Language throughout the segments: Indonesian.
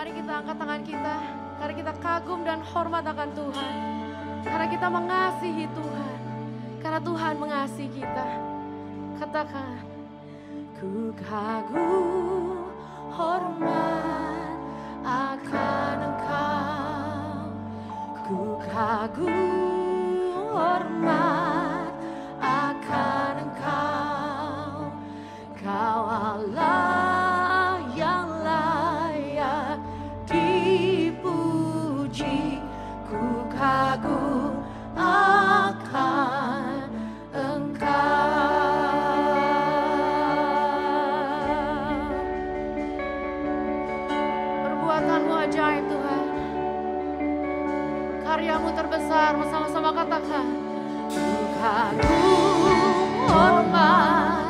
Mari kita angkat tangan kita karena kita kagum dan hormat akan Tuhan. Karena kita mengasihi Tuhan. Karena Tuhan mengasihi kita. Katakan, ku kagum hormat akan engkau. Ku kagum ajaib Tuhan. Karyamu terbesar bersama-sama katakan. Tuhan ku hormat.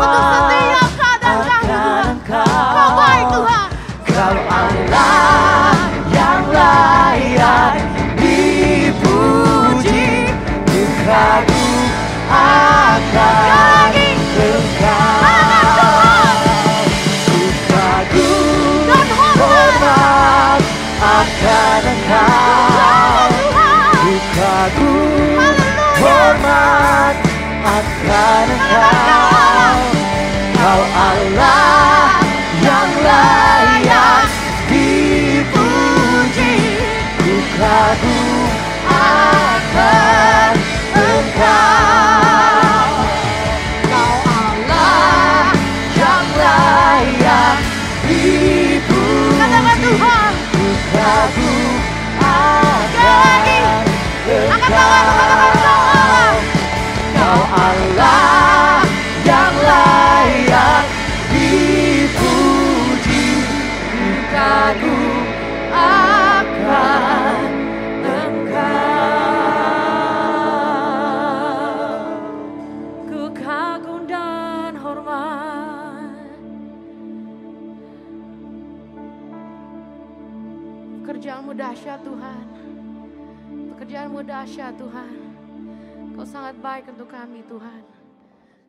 Bye. Dahsyat Tuhan. Pekerjaanmu dahsyat Tuhan. Kau sangat baik untuk kami Tuhan.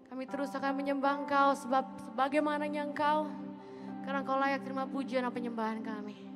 Kami terus akan menyembah Engkau sebab sebagaimana Engkau karena kau layak terima pujian dan penyembahan kami.